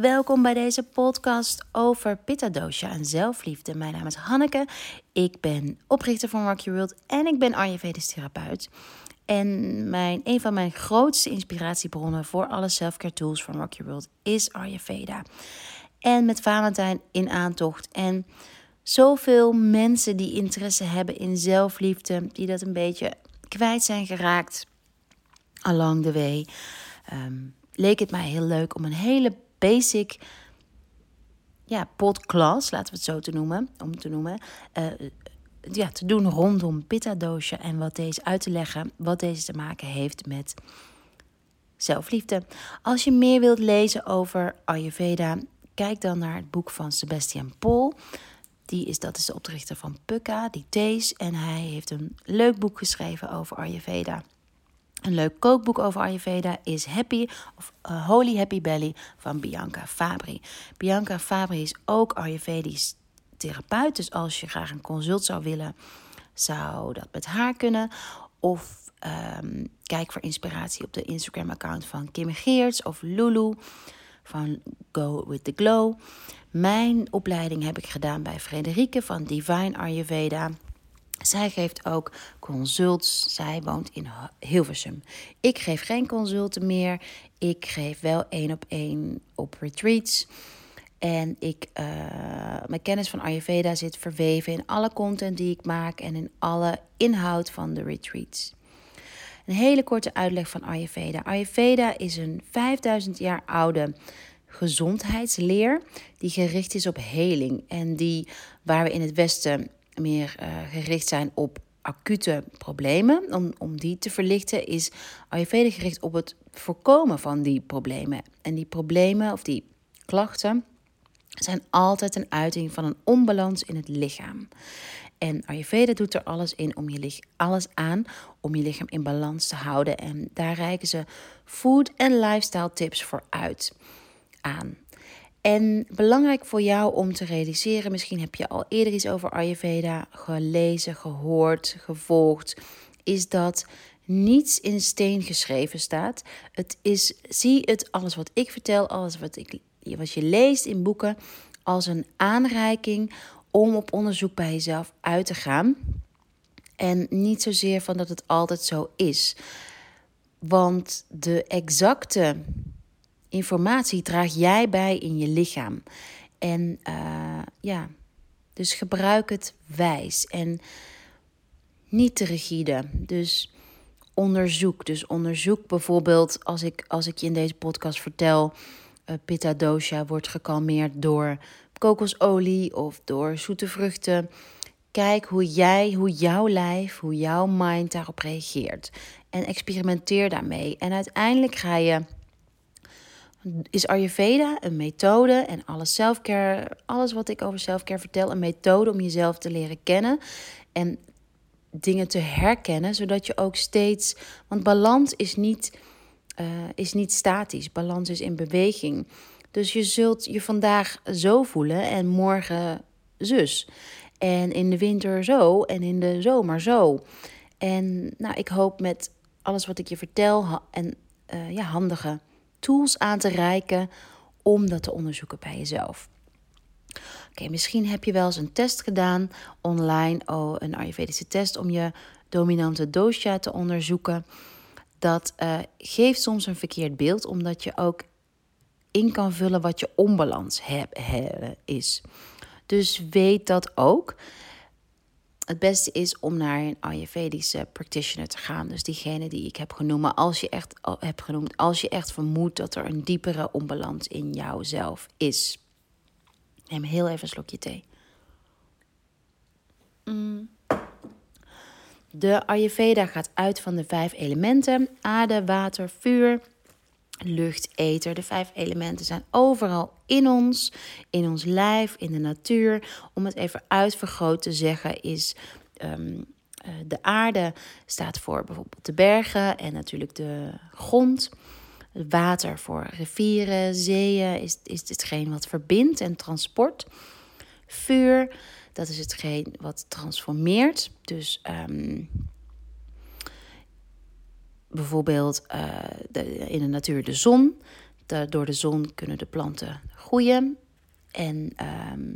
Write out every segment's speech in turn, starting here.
Welkom bij deze podcast over Pitta Dosha en zelfliefde. Mijn naam is Hanneke. Ik ben oprichter van Rock Your World en ik ben Ayurvedisch therapeut. En mijn, een van mijn grootste inspiratiebronnen voor alle selfcare tools van Rock Your World is Ayurveda. En met Valentijn in aantocht. En zoveel mensen die interesse hebben in zelfliefde, die dat een beetje kwijt zijn geraakt along the way. Ehm, leek het mij heel leuk om een hele basic ja, podcast, laten we het zo te noemen, om te noemen, uh, ja, te doen rondom pitta dosha en wat deze uit te leggen, wat deze te maken heeft met zelfliefde. Als je meer wilt lezen over Ayurveda, kijk dan naar het boek van Sebastian Paul. Die is, dat is de oprichter van Pukka, die Thees. En hij heeft een leuk boek geschreven over Ayurveda. Een leuk kookboek over Ayurveda is Happy of uh, Holy Happy Belly van Bianca Fabri. Bianca Fabri is ook Ayurvedisch therapeut. Dus als je graag een consult zou willen, zou dat met haar kunnen. Of um, kijk voor inspiratie op de Instagram-account van Kim Geerts of Lulu van Go With The Glow. Mijn opleiding heb ik gedaan bij Frederike van Divine Ayurveda. Zij geeft ook consults. Zij woont in Hilversum. Ik geef geen consulten meer. Ik geef wel één op één op retreats. En ik, uh, mijn kennis van Ayurveda zit verweven in alle content die ik maak en in alle inhoud van de retreats. Een hele korte uitleg van Ayurveda. Ayurveda is een 5000 jaar oude gezondheidsleer die gericht is op heling en die waar we in het Westen meer uh, gericht zijn op acute problemen, om, om die te verlichten, is Ayurveda gericht op het voorkomen van die problemen. En die problemen of die klachten zijn altijd een uiting van een onbalans in het lichaam. En Ayurveda doet er alles, in om je, alles aan om je lichaam in balans te houden. En daar reiken ze food- en lifestyle tips voor uit aan. En belangrijk voor jou om te realiseren, misschien heb je al eerder iets over Ayurveda gelezen, gehoord, gevolgd, is dat niets in steen geschreven staat. Het is, zie het, alles wat ik vertel, alles wat, ik, wat je leest in boeken, als een aanreiking om op onderzoek bij jezelf uit te gaan. En niet zozeer van dat het altijd zo is. Want de exacte informatie draag jij bij in je lichaam. En uh, ja, dus gebruik het wijs en niet te rigide. Dus onderzoek. Dus onderzoek bijvoorbeeld, als ik, als ik je in deze podcast vertel, uh, pitta dosha wordt gekalmeerd door kokosolie of door zoete vruchten. Kijk hoe jij, hoe jouw lijf, hoe jouw mind daarop reageert. En experimenteer daarmee. En uiteindelijk ga je is Ayurveda een methode en alles selfcare, alles wat ik over selfcare vertel, een methode om jezelf te leren kennen en dingen te herkennen, zodat je ook steeds, want balans is niet, uh, is niet statisch, balans is in beweging. Dus je zult je vandaag zo voelen en morgen zus. En in de winter zo en in de zomer zo. En nou, ik hoop met alles wat ik je vertel en uh, ja, handige tools aan te reiken om dat te onderzoeken bij jezelf. Oké, misschien heb je wel eens een test gedaan online, oh, een Ayurvedische test om je dominante dosha te onderzoeken. Dat uh, geeft soms een verkeerd beeld, omdat je ook in kan vullen wat je onbalans is. Dus weet dat ook het beste is om naar een Ayurvedische practitioner te gaan. Dus diegene die ik heb genoemd. Als je echt, heb genoemd, als je echt vermoedt dat er een diepere onbalans in jouzelf is. Neem heel even een slokje thee. Mm. De Ayurveda gaat uit van de vijf elementen: aarde, water, vuur, lucht, ether. De vijf elementen zijn overal in ons, in ons lijf, in de natuur. Om het even uitvergroot te zeggen, is ehm, eh, de aarde staat voor bijvoorbeeld de bergen en natuurlijk de grond. Water voor rivieren, zeeën is, is hetgeen wat verbindt en transport. Vuur, dat is hetgeen wat transformeert. Dus um, bijvoorbeeld uh, de, in de natuur de zon. door de zon kunnen de planten groeien. En ehm,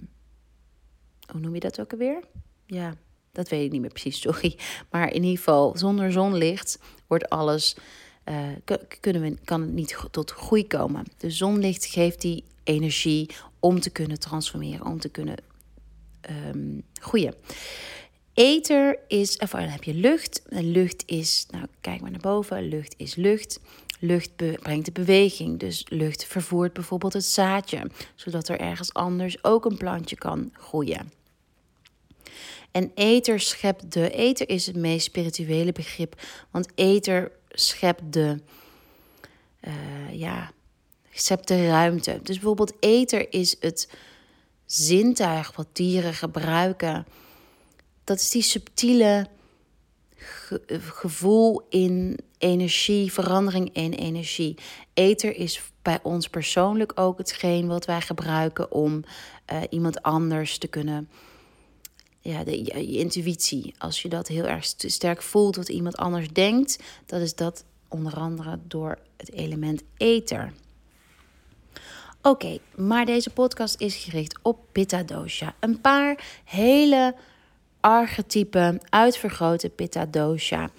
hoe noem je dat ook alweer? Ja, dat weet ik niet meer precies, sorry. Maar in ieder geval, zonder zonlicht wordt alles, uh, kunnen we, kan het niet tot groei komen. Dus zonlicht geeft die energie om te kunnen transformeren, om te kunnen um, groeien. Ether is, of dan heb je lucht. Lucht is, nou kijk maar naar boven, lucht is lucht. Lucht brengt de beweging, dus lucht vervoert bijvoorbeeld het zaadje, zodat er ergens anders ook een plantje kan groeien. En ether schept de. Ether is het meest spirituele begrip, want ether schept de. Uh, ja, schept de ruimte. Dus bijvoorbeeld ether is het zintuig wat dieren gebruiken. Dat is die subtiele gevoel in energie, verandering in energie. Ether is bij ons persoonlijk ook hetgeen wat wij gebruiken om uh, iemand anders te kunnen. Ja, de, je, intuïtie. Als je dat heel erg sterk voelt wat iemand anders denkt, dat is dat onder andere door het element ether. Oké, maar deze podcast is gericht op Pitta Dosha. Een paar hele archetypen uitvergrote Pitta Dosha.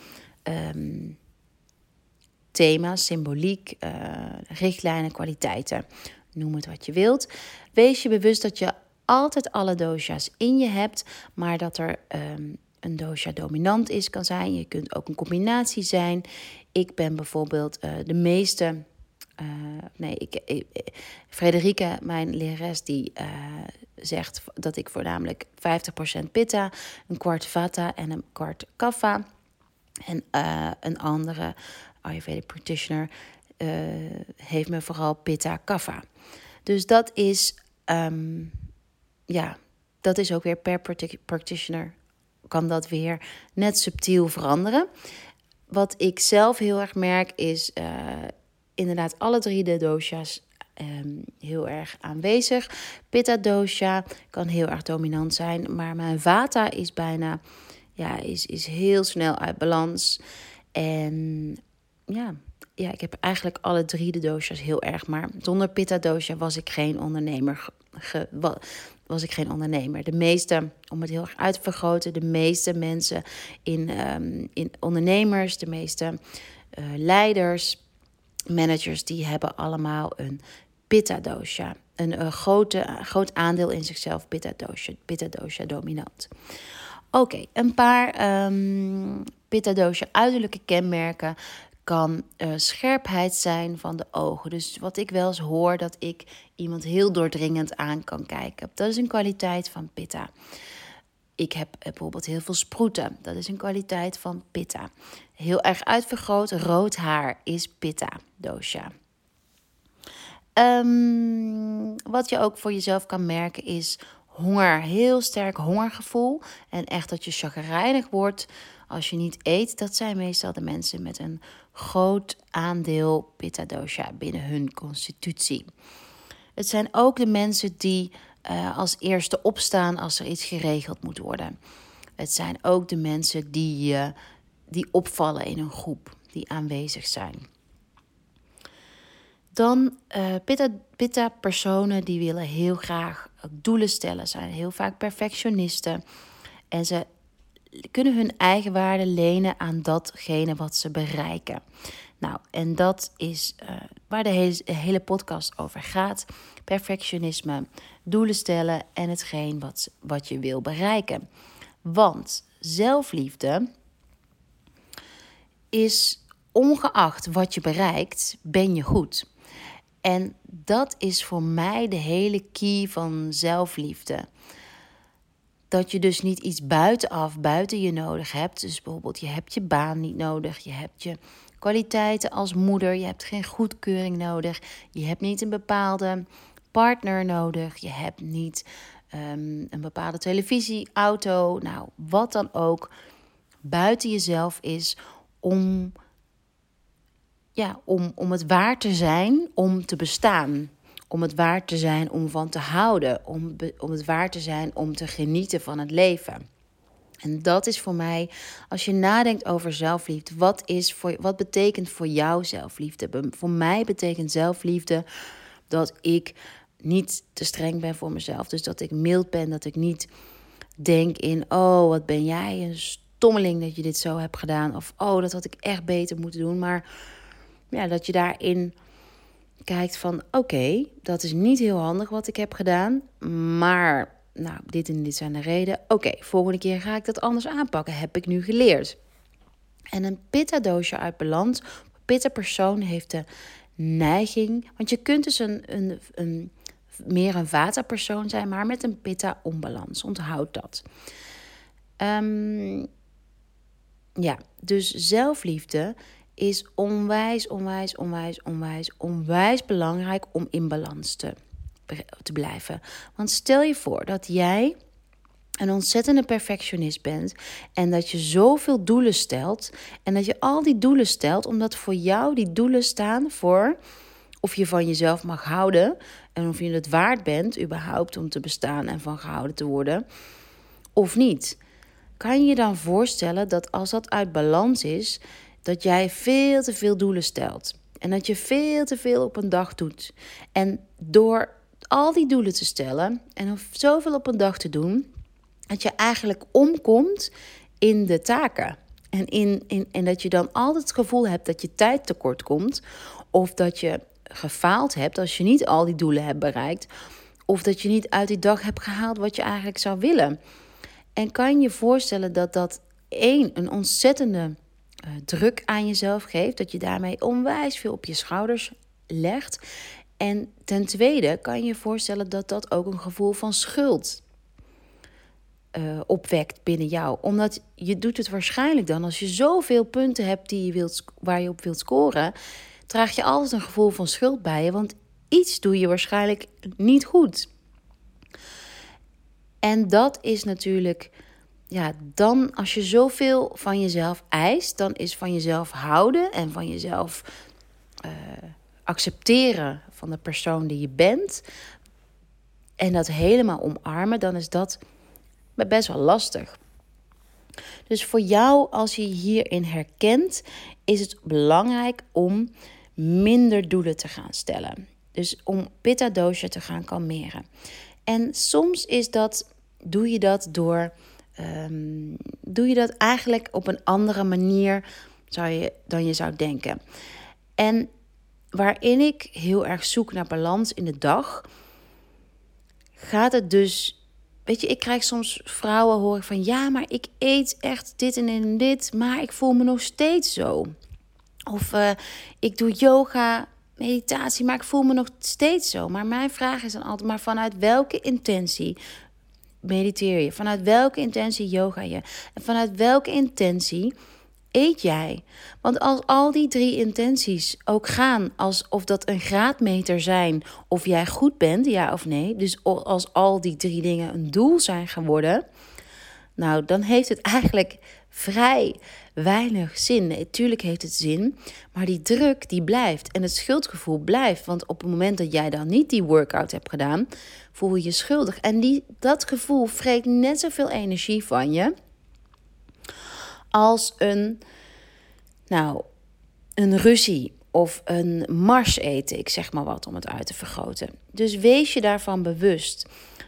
Um, thema's, symboliek, uh, richtlijnen, kwaliteiten. Noem het wat je wilt. Wees je bewust dat je altijd alle dosha's in je hebt, maar dat er um, een dosha dominant is, kan zijn. Je kunt ook een combinatie zijn. Ik ben bijvoorbeeld uh, de meeste. Uh, nee, ik, ik, Frederike, mijn lerares, die zegt dat ik voornamelijk 50% pitta, een kwart vata en een kwart kapha. En een andere Ayurvedic practitioner heeft me vooral Pitta Kapha. Dus dat is, um, ja, dat is ook weer per practitioner kan dat weer net subtiel veranderen. Wat ik zelf heel erg merk is inderdaad alle drie de dosha's um, heel erg aanwezig. Pitta dosha kan heel erg dominant zijn, maar mijn vata is bijna ja, is, is heel snel uit balans. En ja, ja, ik heb eigenlijk alle drie de doosjes heel erg. Maar zonder pitta dosha was ik geen ondernemer. was ik geen ondernemer. De meeste, om het heel erg uit te vergroten, de meeste mensen in, um, in ondernemers, de meeste uh, leiders, managers, die hebben allemaal een pitta dosha. Een uh, grote, groot aandeel in zichzelf pitta dosha, pitta dosha dominant. Oké, een paar um, pitta dosha uiterlijke kenmerken kan uh, scherpheid zijn van de ogen. Dus wat ik wel eens hoor, dat ik iemand heel doordringend aan kan kijken. Dat is een kwaliteit van pitta. Ik heb bijvoorbeeld heel veel sproeten. Dat is een kwaliteit van pitta. Heel erg uitvergroot rood haar is pitta dosha. Um, wat je ook voor jezelf kan merken is honger. Heel sterk hongergevoel. En echt dat je chagrijnig wordt als je niet eet. Dat zijn meestal de mensen met een groot aandeel pitta dosha binnen hun constitutie. Het zijn ook de mensen die uh, als eerste opstaan als er iets geregeld moet worden. Het zijn ook de mensen die, uh, die opvallen in een groep, die aanwezig zijn. Dan uh, pitta, personen die willen heel graag doelen stellen, zijn heel vaak perfectionisten. En ze kunnen hun eigen waarde lenen aan datgene wat ze bereiken. Nou, en dat is waar de hele, podcast over gaat. Perfectionisme, doelen stellen en hetgeen wat, wat je wil bereiken. Want zelfliefde is ongeacht wat je bereikt, ben je goed. En dat is voor mij de hele key van zelfliefde dat je dus niet iets buitenaf, buiten je nodig hebt. Dus bijvoorbeeld, je hebt je baan niet nodig, je hebt je kwaliteiten als moeder, je hebt geen goedkeuring nodig, je hebt niet een bepaalde partner nodig, je hebt niet um, een bepaalde televisie, auto, nou wat dan ook buiten jezelf is om, ja, om, om het waar te zijn, om te bestaan om het waard te zijn om van te houden, om, om het waard te zijn om te genieten van het leven. En dat is voor mij, als je nadenkt over zelfliefde, wat, is voor, wat betekent voor jou zelfliefde? Voor mij betekent zelfliefde dat ik niet te streng ben voor mezelf. Dus dat ik mild ben, dat ik niet denk in, oh, wat ben jij een stommeling dat je dit zo hebt gedaan. Of, oh, dat had ik echt beter moeten doen. Maar ja, dat je daarin kijkt van, oké, dat is niet heel handig wat ik heb gedaan. Maar, nou, dit en dit zijn de reden. Oké, volgende keer ga ik dat anders aanpakken. Heb ik nu geleerd. En een pitta-doosje uit balans, pitta-persoon heeft de neiging... Want je kunt dus een, een, een meer een vata-persoon zijn, maar met een pitta-onbalans. Onthoud dat. Um, ja, dus zelfliefde is onwijs, onwijs, onwijs, onwijs, onwijs belangrijk om in balans te, te blijven. Want stel je voor dat jij een ontzettende perfectionist bent en dat je zoveel doelen stelt en dat je al die doelen stelt omdat voor jou die doelen staan voor of je van jezelf mag houden en of je het waard bent überhaupt om te bestaan en van gehouden te worden of niet. Kan je je dan voorstellen dat als dat uit balans is, dat jij veel te veel doelen stelt en dat je veel te veel op een dag doet. En door al die doelen te stellen en zoveel op een dag te doen, dat je eigenlijk omkomt in de taken. En, in, in, en dat je dan altijd het gevoel hebt dat je tijd tekort komt. Of dat je gefaald hebt als je niet al die doelen hebt bereikt. Of dat je niet uit die dag hebt gehaald wat je eigenlijk zou willen. En kan je voorstellen dat dat één, een ontzettende uh, druk aan jezelf geeft. Dat je daarmee onwijs veel op je schouders legt. En ten tweede kan je je voorstellen dat dat ook een gevoel van schuld uh, opwekt binnen jou. Omdat je doet het waarschijnlijk dan als je zoveel punten hebt die je wilt, waar je op wilt scoren, draag je altijd een gevoel van schuld bij je. Want iets doe je waarschijnlijk niet goed. En dat is natuurlijk, ja, dan als je zoveel van jezelf eist, dan is van jezelf houden en van jezelf uh, accepteren van de persoon die je bent en dat helemaal omarmen, dan is dat best wel lastig. Dus voor jou, als je hierin herkent, is het belangrijk om minder doelen te gaan stellen. Dus om pitta dosha te gaan kalmeren. En soms is dat, doe je dat door, um, doe je dat eigenlijk op een andere manier zou je, dan je zou denken. En waarin ik heel erg zoek naar balans in de dag, gaat het dus Weet je, ik krijg soms vrouwen horen van ja, maar ik eet echt dit en dit, maar ik voel me nog steeds zo. Of uh, ik doe yoga, meditatie, maar ik voel me nog steeds zo. Maar mijn vraag is dan altijd, maar vanuit welke intentie mediteer je? Vanuit welke intentie yoga je? En vanuit welke intentie eet jij? Want als al die drie intenties ook gaan alsof dat een graadmeter zijn of jij goed bent, ja of nee, dus als al die drie dingen een doel zijn geworden, nou dan heeft het eigenlijk vrij weinig zin. Natuurlijk heeft het zin, maar die druk die blijft en het schuldgevoel blijft. Want op het moment dat jij dan niet die workout hebt gedaan, voel je je schuldig. En die, dat gevoel vreet net zoveel energie van je als een, nou, een ruzie of een mars eten. Ik zeg maar wat om het uit te vergroten. Dus wees je daarvan bewust.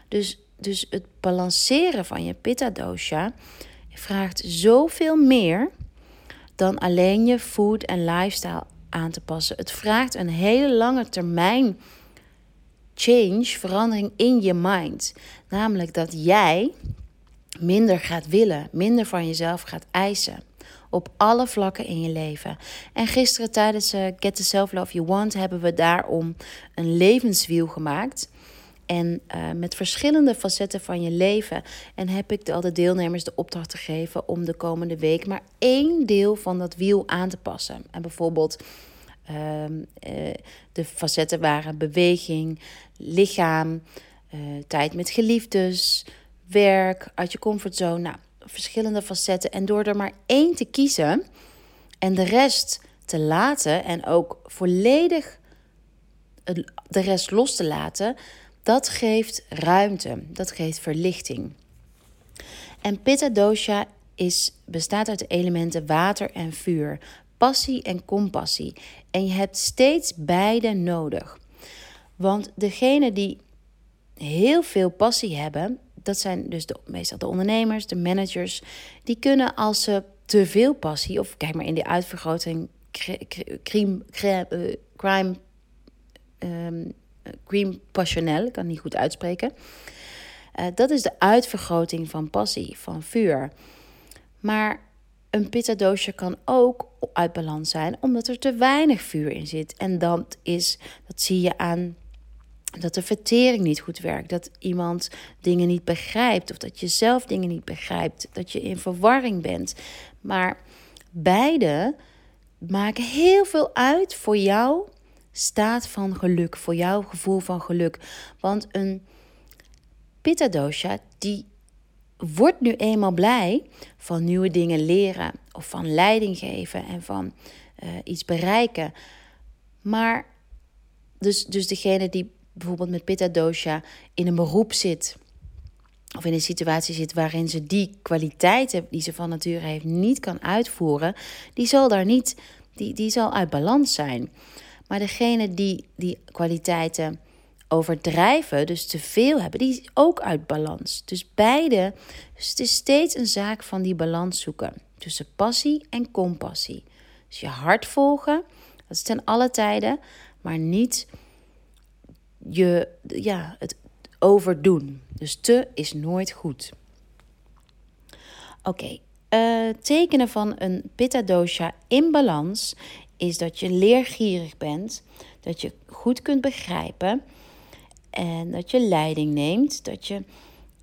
Dus, dus het balanceren van je pitta dosha vraagt zoveel meer dan alleen je food en lifestyle aan te passen. Het vraagt een hele lange termijn change, verandering in je mind. Namelijk dat jij minder gaat willen, minder van jezelf gaat eisen. Op alle vlakken in je leven. En gisteren tijdens uh, Get the Self Love You Want hebben we daarom een levenswiel gemaakt. En uh, met verschillende facetten van je leven. En heb ik de, al de deelnemers de opdracht gegeven om de komende week maar één deel van dat wiel aan te passen. En bijvoorbeeld uh, uh, de facetten waren beweging, lichaam, tijd met geliefdes, werk, uit je comfortzone. Nou, verschillende facetten. En door er maar één te kiezen en de rest te laten en ook volledig de rest los te laten, dat geeft ruimte, dat geeft verlichting. En Pitta dosha is, bestaat uit de elementen water en vuur, passie en compassie. En je hebt steeds beide nodig. Want degene die heel veel passie hebben, dat zijn dus de, meestal de ondernemers, de managers, die kunnen als ze te veel passie, of kijk maar in de uitvergroting, crime, crime, crime, um, crime passionnel, ik kan het niet goed uitspreken. Uh, dat is de uitvergroting van passie, van vuur. Maar een pizzadoosje kan ook uit balans zijn omdat er te weinig vuur in zit. En dat, is, dat zie je aan dat de vertering niet goed werkt. Dat iemand dingen niet begrijpt. Of dat je zelf dingen niet begrijpt. Dat je in verwarring bent. Maar beide maken heel veel uit voor jouw staat van geluk. Voor jouw gevoel van geluk. Want een pitta dosha die wordt nu eenmaal blij van nieuwe dingen leren. Of van leiding geven en van uh, iets bereiken. Maar dus, dus degene die bijvoorbeeld met pitta dosha in een beroep zit of in een situatie zit waarin ze die kwaliteiten die ze van nature heeft niet kan uitvoeren, die zal daar niet, die, die zal uit balans zijn. Maar degene die die kwaliteiten overdrijven, dus te veel hebben, die is ook uit balans. Dus beide, dus het is steeds een zaak van die balans zoeken tussen passie en compassie. Dus je hart volgen, dat is ten alle tijden, maar niet je, ja, het overdoen. Dus te is nooit goed. Oké, okay. uh, tekenen van een pitta dosha in balans is dat je leergierig bent, dat je goed kunt begrijpen en dat je leiding neemt, dat je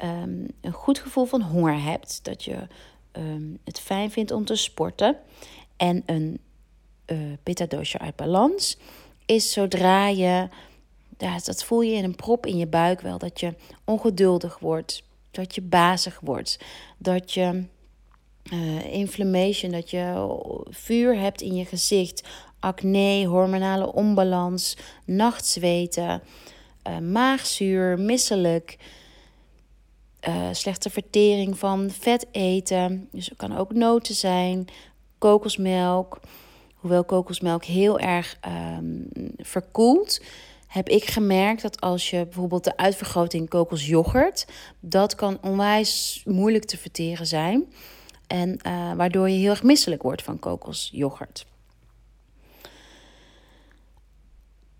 um, een goed gevoel van honger hebt, dat je um, het fijn vindt om te sporten en een uh, dosha uit balans is zodra je ja, dat voel je in een prop in je buik wel. Dat je ongeduldig wordt. Dat je bazig wordt. Dat je uh, inflammation, dat je vuur hebt in je gezicht. Acne, hormonale onbalans, nachtzweten, uh, maagzuur, misselijk. Uh, slechte vertering van vet eten. Dus het kan ook noten zijn, kokosmelk. Hoewel kokosmelk heel erg um, verkoelt, heb ik gemerkt dat als je bijvoorbeeld de uitvergroting kokosjoghurt, dat kan onwijs moeilijk te verteren zijn. En uh, waardoor je heel erg misselijk wordt van kokosjoghurt.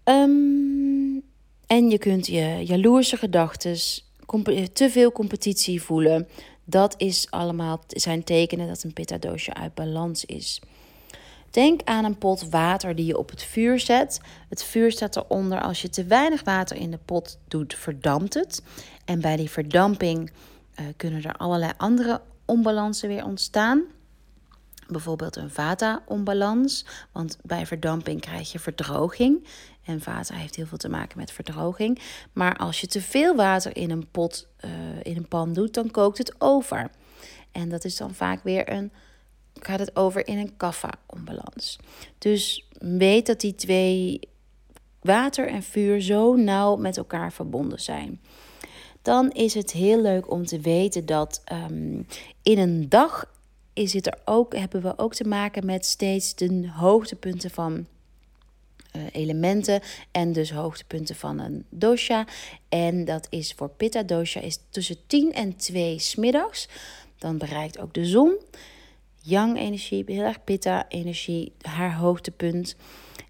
Um, en je kunt je jaloerse gedachten, te veel competitie voelen. Dat is allemaal zijn tekenen dat een pitta doosje uit balans is. Denk aan een pot water die je op het vuur zet. Het vuur staat eronder. Als je te weinig water in de pot doet, verdampt het. En bij die verdamping uh, kunnen er allerlei andere onbalansen weer ontstaan. Bijvoorbeeld een vata-onbalans, want bij verdamping krijg je verdroging. En vata heeft heel veel te maken met verdroging. Maar als je te veel water in een pot, uh, in een pan doet, dan kookt het over. En dat is dan vaak weer een gaat het over in een kaffa-onbalans. Dus weet dat die twee, water en vuur, zo nauw met elkaar verbonden zijn. Dan is het heel leuk om te weten dat um, in een dag is het er ook, hebben we ook te maken met steeds de hoogtepunten van uh, elementen en dus hoogtepunten van een dosha. En dat is voor pitta dosha is tussen 10 en 2 smiddags. Dan bereikt ook de zon yang-energie, heel erg pitta-energie, haar hoogtepunt.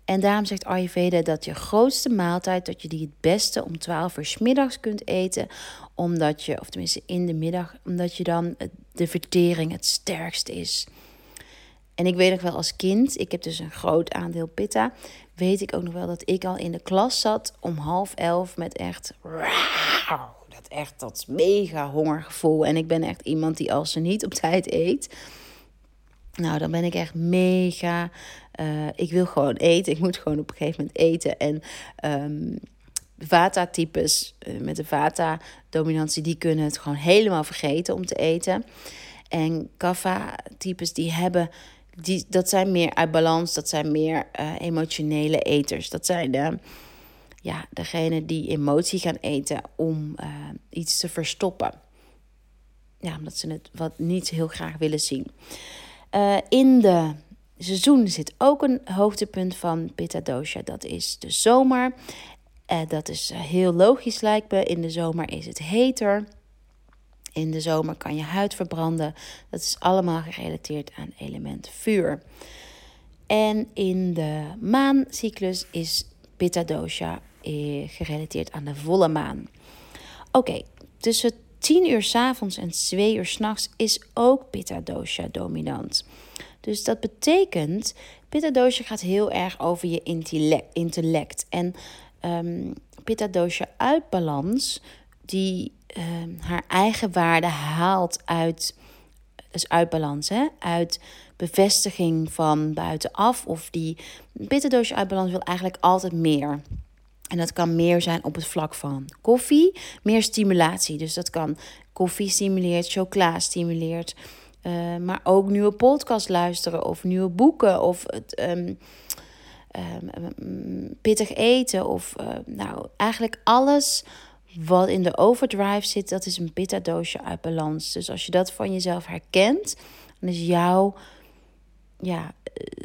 En daarom zegt Ayurveda dat je grootste maaltijd, dat je die het beste om 12 uur s middags kunt eten. Omdat je, of tenminste in de middag, omdat je dan de vertering het sterkst is. En ik weet nog wel als kind, ik heb dus een groot aandeel pitta. Weet ik ook nog wel dat ik al in de klas zat om half elf met echt. Dat echt dat mega hongergevoel. En ik ben echt iemand die als ze niet op tijd eet nou, dan ben ik echt mega. Uh, ik wil gewoon eten. Ik moet gewoon op een gegeven moment eten. En um, Vata-types uh, met de Vata-dominantie, die kunnen het gewoon helemaal vergeten om te eten. En Kapha-types, die hebben. Die, dat zijn meer uit balans, dat zijn meer uh, emotionele eters. Dat zijn de, ja, degene die emotie gaan eten om iets te verstoppen. ja, omdat ze het wat niet heel graag willen zien. Uh, in de seizoen zit ook een hoogtepunt van Pitta Dosha. Dat is de zomer. Uh, dat is heel logisch lijkt me. In de zomer is het heter. In de zomer kan je huid verbranden. Dat is allemaal gerelateerd aan element vuur. En in de maancyclus is Pitta Dosha eh, gerelateerd aan de volle maan. Oké, tussen 10 uur s avonds en 2 uur s'nachts is ook Pitta dominant. Dus dat betekent, Pitta gaat heel erg over je intellect. En um, Pitta Dosha die um, haar eigen waarde haalt uit, dus uit balans, hè? uit bevestiging van buitenaf. Of die Pitta Dosha wil eigenlijk altijd meer. En dat kan meer zijn op het vlak van koffie, meer stimulatie. Dus dat kan koffie stimuleert, chocola stimuleert. Uh, maar ook nieuwe podcast luisteren of nieuwe boeken of het um, um, pittig eten. Of uh, nou, eigenlijk alles wat in de overdrive zit, dat is een doosje uit balans. Dus als je dat van jezelf herkent, dan is jouw ja,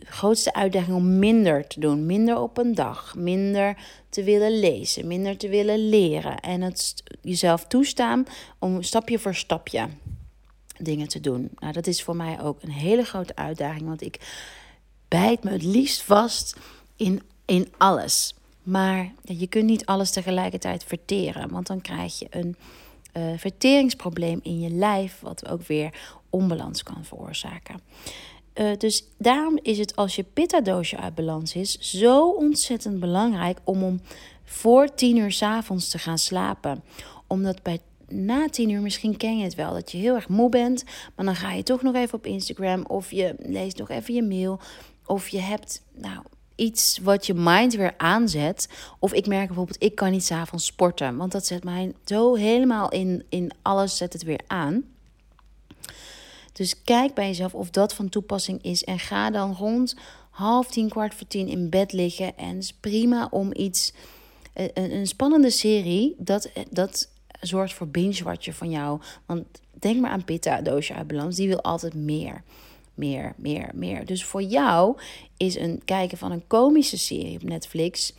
grootste uitdaging om minder te doen. Minder op een dag. Minder te willen lezen. Minder te willen leren. En het jezelf toestaan om stapje voor stapje dingen te doen. Nou, dat is voor mij ook een hele grote uitdaging. Want ik bijt me het liefst vast in, in alles. Maar je kunt niet alles tegelijkertijd verteren. Want dan krijg je een uh, verteringsprobleem in je lijf. Wat ook weer onbalans kan veroorzaken. Uh, dus daarom is het als je pitta-doosje uit balans is, zo ontzettend belangrijk om om voor tien uur s avonds te gaan slapen. Omdat bij na tien uur, misschien ken je het wel, dat je heel erg moe bent, maar dan ga je toch nog even op Instagram of je leest nog even je mail of je hebt nou iets wat je mind weer aanzet. Of ik merk bijvoorbeeld, ik kan niet s'avonds sporten, want dat zet mij zo helemaal in, in alles, zet het weer aan. Dus kijk bij jezelf of dat van toepassing is. En ga dan rond half tien, kwart voor tien in bed liggen. En is prima om iets, eh, een, een spannende serie, dat, dat zorgt voor binge-watchen van jou. Want denk maar aan Pitta, doosje uit balans. Die wil altijd meer, meer, meer, meer. Dus voor jou is een kijken van een komische serie op Netflix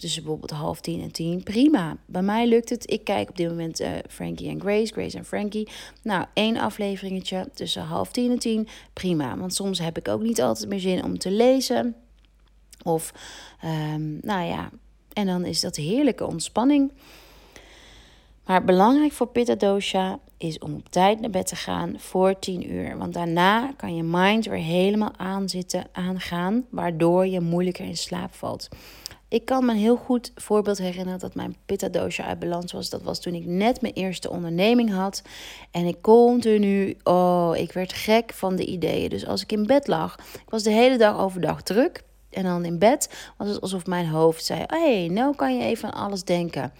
tussen bijvoorbeeld half tien en tien. Prima. Bij mij lukt het. Ik kijk op dit moment uh, Frankie en Grace, Grace en Frankie. Nou, één afleveringetje tussen half tien en tien. Prima. Want soms heb ik ook niet altijd meer zin om te lezen. Of, um, nou ja, en dan is dat heerlijke ontspanning. Maar belangrijk voor Pitta Dosha is om op tijd naar bed te gaan voor 10 uur. Want daarna kan je mind weer helemaal aanzitten, aangaan, waardoor je moeilijker in slaap valt. Ik kan me een heel goed voorbeeld herinneren dat mijn pitta uit balans was. Dat was toen ik net mijn eerste onderneming had. En ik continu, oh, ik werd gek van de ideeën. Dus als ik in bed lag, ik was de hele dag overdag druk. En dan in bed was het alsof mijn hoofd zei: hey, nou kan je even aan alles denken.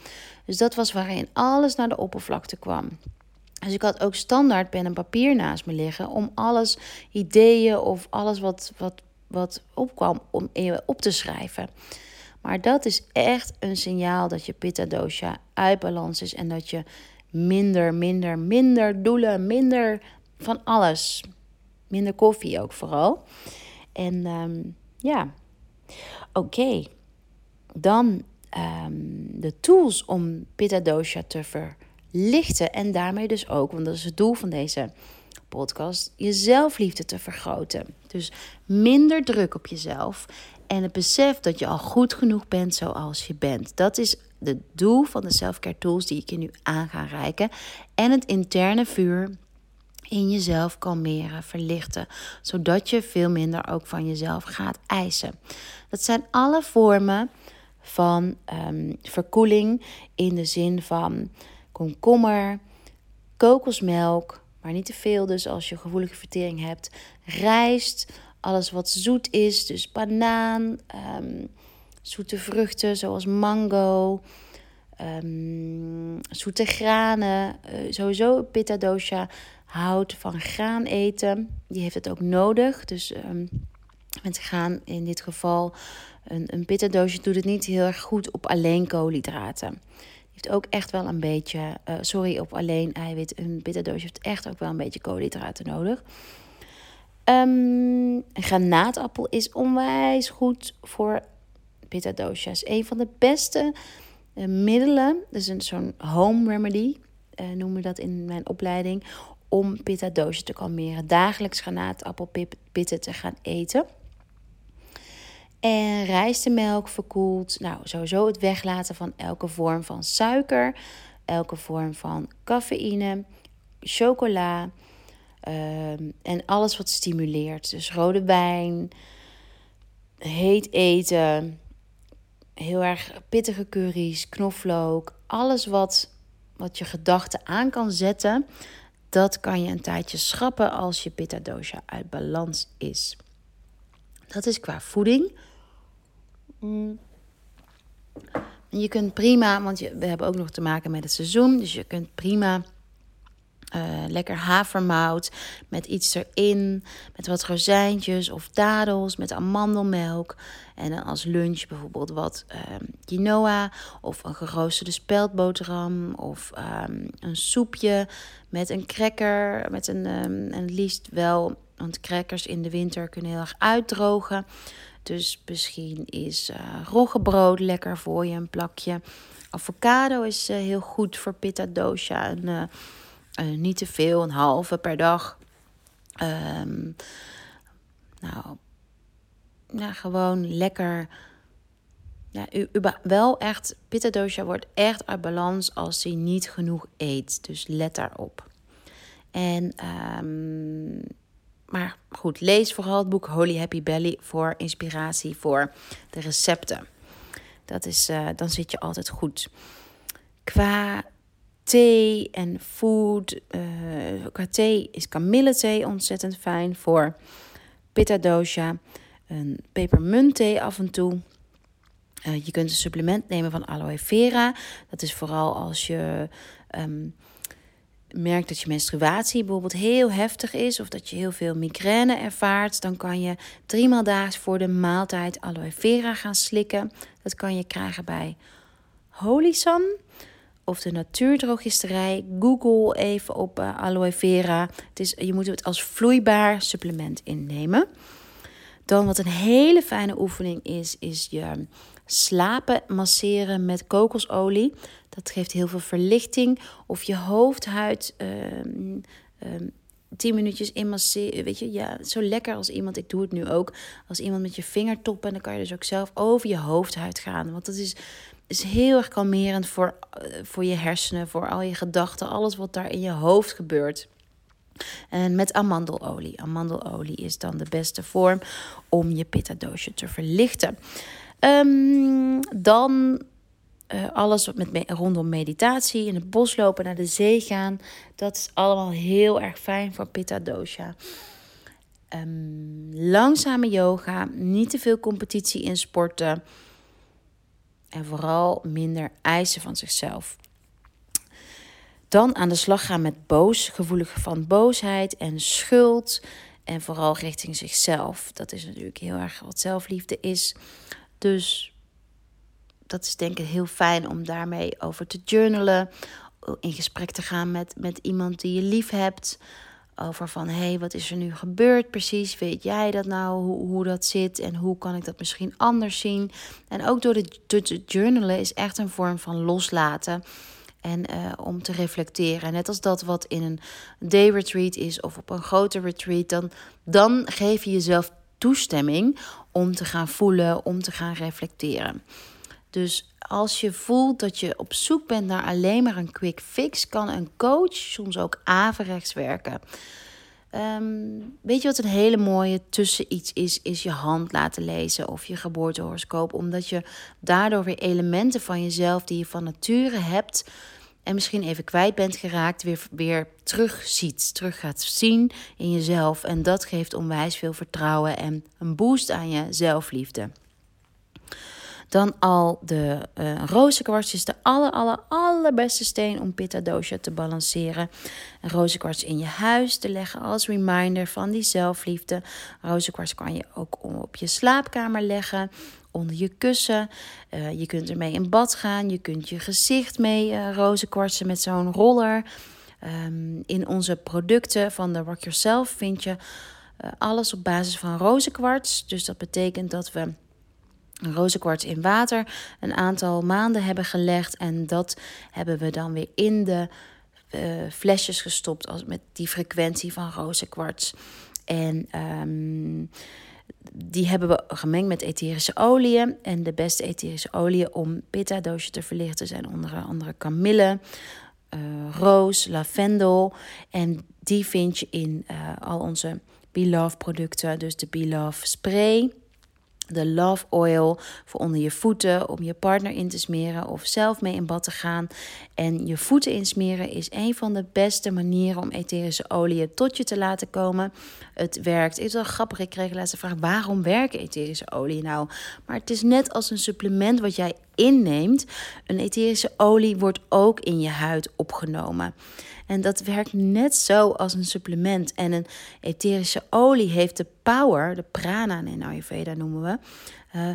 Dus dat was waarin alles naar de oppervlakte kwam. Dus ik had ook standaard pen en papier naast me liggen om alles, ideeën of alles wat, wat, wat opkwam, om op te schrijven. Maar dat is echt een signaal dat je pitta dosha uit balans is en dat je minder, minder, minder doelen, minder van alles. Minder koffie ook vooral. En ehm, ja, oké. Dan um, de tools om pitta dosha te verlichten en daarmee dus ook, want dat is het doel van deze podcast, je zelfliefde te vergroten. Dus minder druk op jezelf en het besef dat je al goed genoeg bent zoals je bent. Dat is het doel van de selfcare tools die ik je nu aan ga reiken. En het interne vuur in jezelf kalmeren, verlichten. Zodat je veel minder ook van jezelf gaat eisen. Dat zijn alle vormen van um, verkoeling in de zin van komkommer, kokosmelk, maar niet te veel dus als je gevoelige vertering hebt, rijst, alles wat zoet is, dus banaan, um, zoete vruchten zoals mango, um, zoete granen. Uh, sowieso pitta dosha houdt van graan eten. Die heeft het ook nodig. Dus um, met graan in dit geval, een, een pitta doosje doet het niet heel erg goed op alleen koolhydraten. Heeft ook echt wel een beetje, uh, sorry, op alleen eiwit. Een pita doosje heeft echt ook wel een beetje koolhydraten nodig. Um, granaatappel is onwijs goed voor pitta dosha's. Een van de beste uh, middelen, dus een zo'n home remedy, uh, noemen we dat in mijn opleiding, om pitta dosha te kalmeren. Dagelijks granaatappelpitten te gaan eten. En rijstemelk verkoelt. Nou, sowieso het weglaten van elke vorm van suiker, elke vorm van cafeïne, chocola um, en alles wat stimuleert. Dus rode wijn, heet eten, heel erg pittige curry's, knoflook, alles wat, wat je gedachten aan kan zetten, dat kan je een tijdje schrappen als je pitta dosha uit balans is. Dat is qua voeding. Mm. Je kunt prima, want je, we hebben ook nog te maken met het seizoen. Dus je kunt prima uh, lekker havermout met iets erin. Met wat rozijntjes of dadels met amandelmelk. En dan als lunch bijvoorbeeld wat um, quinoa of een geroosterde speldboterham. Of um, een soepje met een cracker. Met een, um, en liefst wel, want crackers in de winter kunnen heel erg uitdrogen. Dus misschien is uh, roggebrood lekker voor je, een plakje. Avocado is uh, heel goed voor pitta dosha. Een, uh, niet te veel, een halve per dag. Um, nou, nou, gewoon lekker. Ja, u, wel echt, pitta dosha wordt echt uit balans als hij niet genoeg eet. Dus let daarop. En um, maar goed, lees vooral het boek Holy Happy Belly voor inspiratie voor de recepten. Dat is, uh, dan zit je altijd goed. Qua thee en food. Uh, qua thee is kamillethee ontzettend fijn voor pitta dosha. Een pepermuntthee af en toe. Uh, je kunt een supplement nemen van aloe vera. Dat is vooral als je um, merkt dat je menstruatie bijvoorbeeld heel heftig is of dat je heel veel migraine ervaart, dan kan je driemaal daags voor de maaltijd aloe vera gaan slikken. Dat kan je krijgen bij Holisan of de natuurdrogisterij. Google even op uh, aloe vera. Het is, je moet het als vloeibaar supplement innemen. Dan wat een hele fijne oefening is, is je slapen masseren met kokosolie. Dat geeft heel veel verlichting. Of je hoofdhuid um, um, 10 minuutjes inmasseren. Weet je, ja, zo lekker als iemand. Ik doe het nu ook. Als iemand met je vingertoppen. En dan kan je dus ook zelf over je hoofdhuid gaan. Want dat is, is heel erg kalmerend voor, uh, voor je hersenen. Voor al je gedachten. Alles wat daar in je hoofd gebeurt. En met amandelolie. Amandelolie is dan de beste vorm om je pitta doosje te verlichten. Um, dan uh, alles wat met me rondom meditatie, in het bos lopen, naar de zee gaan. Dat is allemaal heel erg fijn voor Pitta Dosha. Um, langzame yoga, niet te veel competitie in sporten. En vooral minder eisen van zichzelf. Dan aan de slag gaan met boos, gevoelig van boosheid en schuld. En vooral richting zichzelf. Dat is natuurlijk heel erg wat zelfliefde is. Dus dat is denk ik heel fijn om daarmee over te journalen. In gesprek te gaan met, met iemand die je lief hebt. Over van, hé, hey, wat is er nu gebeurd precies? Weet jij dat nou, hoe, hoe dat zit? En hoe kan ik dat misschien anders zien? En ook door de, te journalen is echt een vorm van loslaten. En uh, om te reflecteren. Net als dat wat in een day retreat is of op een grote retreat. Dan, dan geef je jezelf toestemming om te gaan voelen, om te gaan reflecteren. Dus als je voelt dat je op zoek bent naar alleen maar een quick fix, kan een coach soms ook averechts werken. Um, weet je wat een hele mooie tussen iets is? Is je hand laten lezen of je geboortehoroscoop. Omdat je daardoor weer elementen van jezelf die je van nature hebt. En misschien even kwijt bent geraakt, weer, weer terug ziet. Terug gaat zien in jezelf. En dat geeft onwijs veel vertrouwen en een boost aan je zelfliefde. Dan al de uh, rozenkwarts is de aller, aller, allerbeste steen om pitta dosha te balanceren. Rozenkwarts in je huis te leggen als reminder van die zelfliefde. Rozenkwarts kan je ook op je slaapkamer leggen onder je kussen. Uh, je kunt ermee in bad gaan. Je kunt je gezicht mee uh, rozenkwartsen met zo'n roller. Um, in onze producten van de Rock Yourself vind je alles op basis van rozenkwarts. Dus dat betekent dat we rozenkwarts in water een aantal maanden hebben gelegd. En dat hebben we dan weer in de flesjes gestopt als met die frequentie van rozenkwarts. En um, die hebben we gemengd met etherische oliën. En de beste etherische oliën om pitta-doosje te verlichten zijn onder andere kamille, uh, roos, lavendel. En die vind je in uh, al onze Beloved producten. Dus de Beloved spray, de Love Oil voor onder je voeten om je partner in te smeren of zelf mee in bad te gaan. En je voeten insmeren is een van de beste manieren om etherische oliën tot je te laten komen. Het werkt. Het is wel grappig. Ik kreeg de vraag: waarom werken etherische oliën nou? Maar het is net als een supplement wat jij inneemt. Een etherische olie wordt ook in je huid opgenomen. En dat werkt net zo als een supplement. En een etherische olie heeft de power, de prana in Ayurveda noemen we, uh,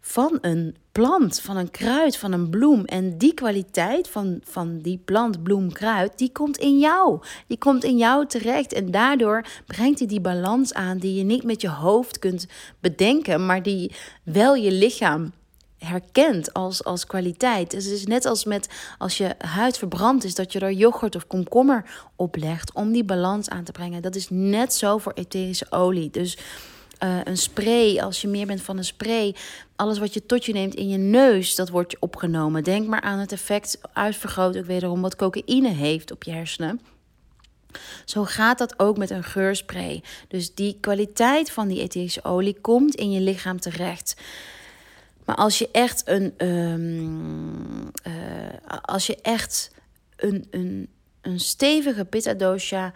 van een plant, van een kruid, van een bloem. En die kwaliteit van, van die plant, bloem, kruid, die komt in jou. Die komt in jou terecht. En daardoor brengt hij die balans aan die je niet met je hoofd kunt bedenken, maar die wel je lichaam herkent als, als kwaliteit. Dus het is net als met als je huid verbrand is, dat je er yoghurt of komkommer op legt om die balans aan te brengen. Dat is net zo voor etherische olie. Dus uh, een spray, als je meer bent van een spray, alles wat je tot je neemt in je neus, dat wordt je opgenomen. Denk maar aan het effect uitvergroot ook wederom wat cocaïne heeft op je hersenen. Zo gaat dat ook met een geurspray. Dus die kwaliteit van die etherische olie komt in je lichaam terecht. Maar als je echt een, um, uh, als je echt een, een, een stevige pitta dosha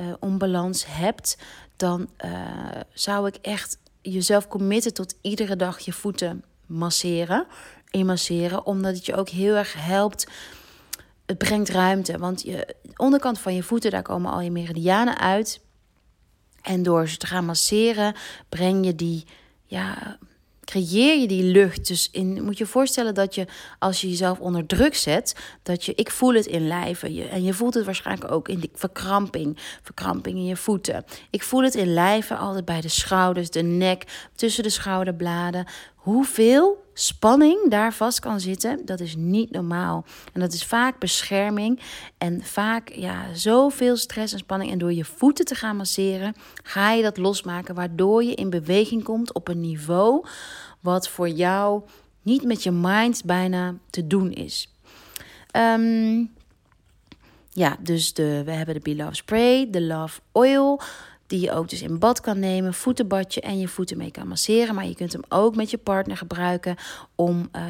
uh, onbalans hebt, dan uh, zou ik echt jezelf committen tot iedere dag je voeten masseren, inmasseren, omdat het je ook heel erg helpt. Het brengt ruimte, want je onderkant van je voeten, daar komen al je meridianen uit. En door ze te gaan masseren, breng je die ja, creëer je die lucht. Dus in, moet je voorstellen dat je, als je jezelf onder druk zet, dat je, ik voel het in lijven. Je, en je voelt het waarschijnlijk ook in die verkramping, verkramping in je voeten. Ik voel het in lijven, altijd bij de schouders, de nek, tussen de schouderbladen. Hoeveel spanning daar vast kan zitten, dat is niet normaal. En dat is vaak bescherming en vaak ja, zoveel stress en spanning. En door je voeten te gaan masseren, ga je dat losmaken, waardoor je in beweging komt op een niveau wat voor jou niet met je mind bijna te doen is. Ehm, ja, dus de, we hebben de Be Love Spray, de Love Oil die je ook dus in bad kan nemen, voetenbadje en je voeten mee kan masseren. Maar je kunt hem ook met je partner gebruiken om uh,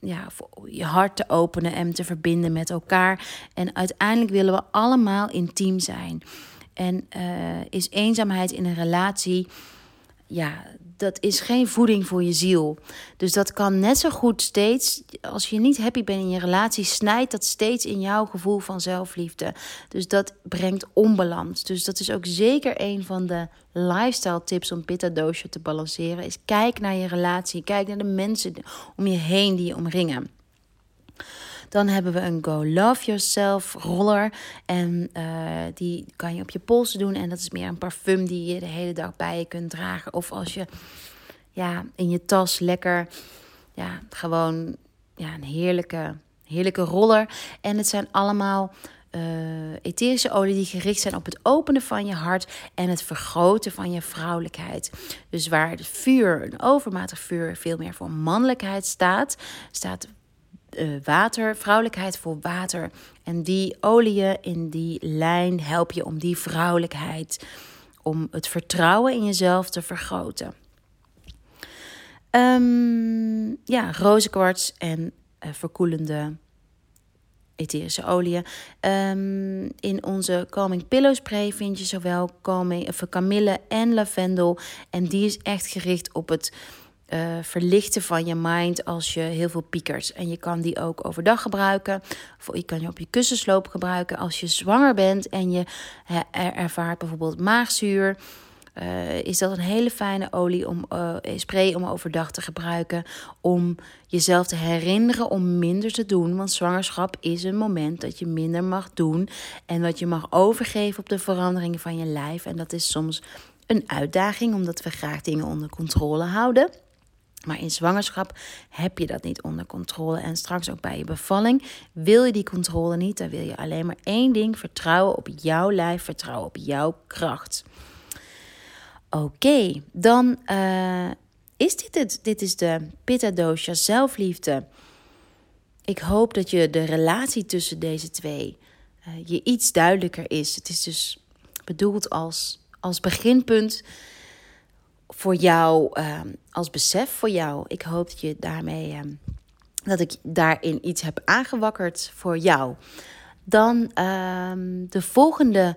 ja, je hart te openen en te verbinden met elkaar. En uiteindelijk willen we allemaal intiem zijn. En uh, is eenzaamheid in een relatie, ja, dat is geen voeding voor je ziel. Dus dat kan net zo goed steeds, als je niet happy bent in je relatie, snijdt dat steeds in jouw gevoel van zelfliefde. Dus dat brengt onbalans. Dus dat is ook zeker een van de lifestyle tips om pitta doosje te balanceren. Is kijk naar je relatie, kijk naar de mensen om je heen die je omringen. Dan hebben we een Go Love Yourself roller. En uh, die kan je op je polsen doen. En dat is meer een parfum die je de hele dag bij je kunt dragen. Of als je ja, in je tas lekker, ja, gewoon ja, een heerlijke, heerlijke roller. En het zijn allemaal uh, etherische olie die gericht zijn op het openen van je hart en het vergroten van je vrouwelijkheid. Dus waar het vuur, een overmatig vuur, veel meer voor mannelijkheid staat, staat water, vrouwelijkheid voor water. En die oliën in die lijn help je om die vrouwelijkheid, om het vertrouwen in jezelf te vergroten. Um, ja, rozenkwarts en uh, verkoelende etherische oliën. Um, in onze Calming Pillow Spray vind je zowel of kamille en lavendel. En die is echt gericht op het uh, verlichten van je mind als je heel veel piekert. En je kan die ook overdag gebruiken. Of je kan je op je kussensloop gebruiken als je zwanger bent en je ervaart bijvoorbeeld maagzuur. Uh, is dat een hele fijne olie om uh, spray om overdag te gebruiken. Om jezelf te herinneren om minder te doen. Want zwangerschap is een moment dat je minder mag doen. En wat je mag overgeven op de veranderingen van je lijf. En dat is soms een uitdaging, omdat we graag dingen onder controle houden. Maar in zwangerschap heb je dat niet onder controle. En straks ook bij je bevalling wil je die controle niet. Dan wil je alleen maar één ding: vertrouwen op jouw lijf, vertrouwen op jouw kracht. Oké, dan uh, is dit het. Dit is de Pitta Dosha zelfliefde. Ik hoop dat je de relatie tussen deze twee uh, je iets duidelijker is. Het is dus bedoeld als, als beginpunt voor jou, uh, als besef voor jou. Ik hoop dat je daarmee, uh, dat ik daarin iets heb aangewakkerd voor jou. Dan ehm, de volgende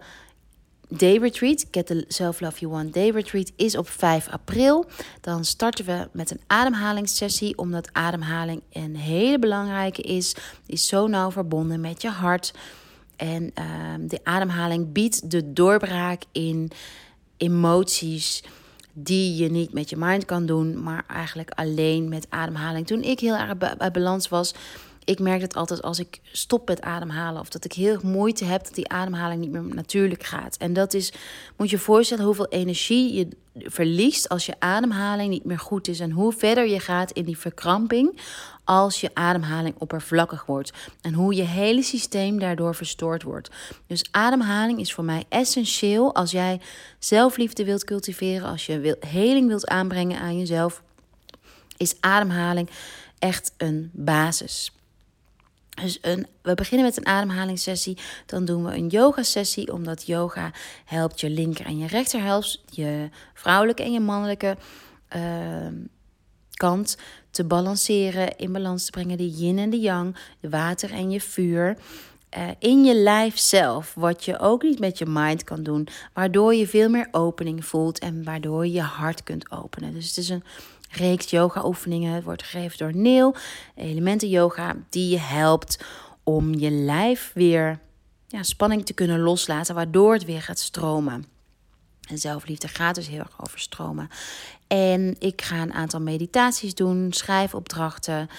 Day Retreat, Get the Self Love You Want Day Retreat, is op 5 april. Dan starten we met een ademhalingssessie, omdat ademhaling een hele belangrijke is. Die is zo nauw verbonden met je hart. En de ademhaling biedt de doorbraak in emoties die je niet met je mind kan doen, maar eigenlijk alleen met ademhaling. Toen ik heel erg bij balans was, ik merk het altijd als ik stop met ademhalen of dat ik heel moeite heb dat die ademhaling niet meer natuurlijk gaat. En dat is, moet je voorstellen hoeveel energie je verliest als je ademhaling niet meer goed is en hoe verder je gaat in die verkramping als je ademhaling oppervlakkig wordt en hoe je hele systeem daardoor verstoord wordt. Dus ademhaling is voor mij essentieel als jij zelfliefde wilt cultiveren, als je heling wilt aanbrengen aan jezelf, is ademhaling echt een basis. Dus een, we beginnen met een ademhalingssessie. Dan doen we een yoga-sessie, omdat yoga helpt je linker en je rechterhelft, je vrouwelijke en je mannelijke uh, kant te balanceren, in balans te brengen. De yin en de yang, de water en je vuur. Uh, in je lijf zelf, wat je ook niet met je mind kan doen, waardoor je veel meer opening voelt en waardoor je je hart kunt openen. Dus het is een reeks yoga oefeningen. Het wordt gegeven door Neil. Elementen yoga die je helpt om je lijf weer ja, spanning te kunnen loslaten. Waardoor het weer gaat stromen. En zelfliefde gaat dus heel erg over stromen. En ik ga een aantal meditaties doen, schrijfopdrachten,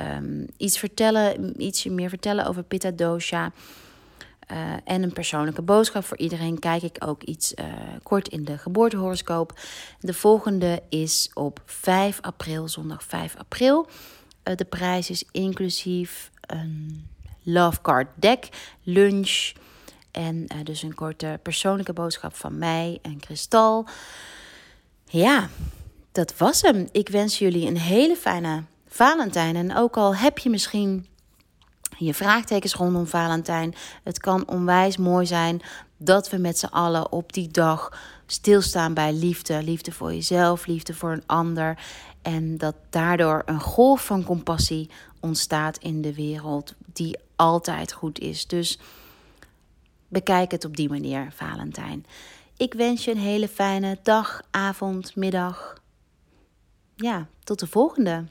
um, iets vertellen, ietsje meer vertellen over Pitta Dosha. Uh, en een persoonlijke boodschap voor iedereen kijk ik ook iets uh, kort in de geboortehoroscoop. De volgende is op 5 april, zondag 5 april. Uh, de prijs is inclusief een love card deck, lunch en dus een korte persoonlijke boodschap van mij en Kristal. Ja, dat was hem. Ik wens jullie een hele fijne Valentijn. En ook al heb je misschien je vraagtekens rondom Valentijn. Het kan onwijs mooi zijn dat we met z'n allen op die dag stilstaan bij liefde. Liefde voor jezelf, liefde voor een ander. En dat daardoor een golf van compassie ontstaat in de wereld, die altijd goed is. Dus bekijk het op die manier, Valentijn. Ik wens je een hele fijne dag, avond, middag. Ja, tot de volgende.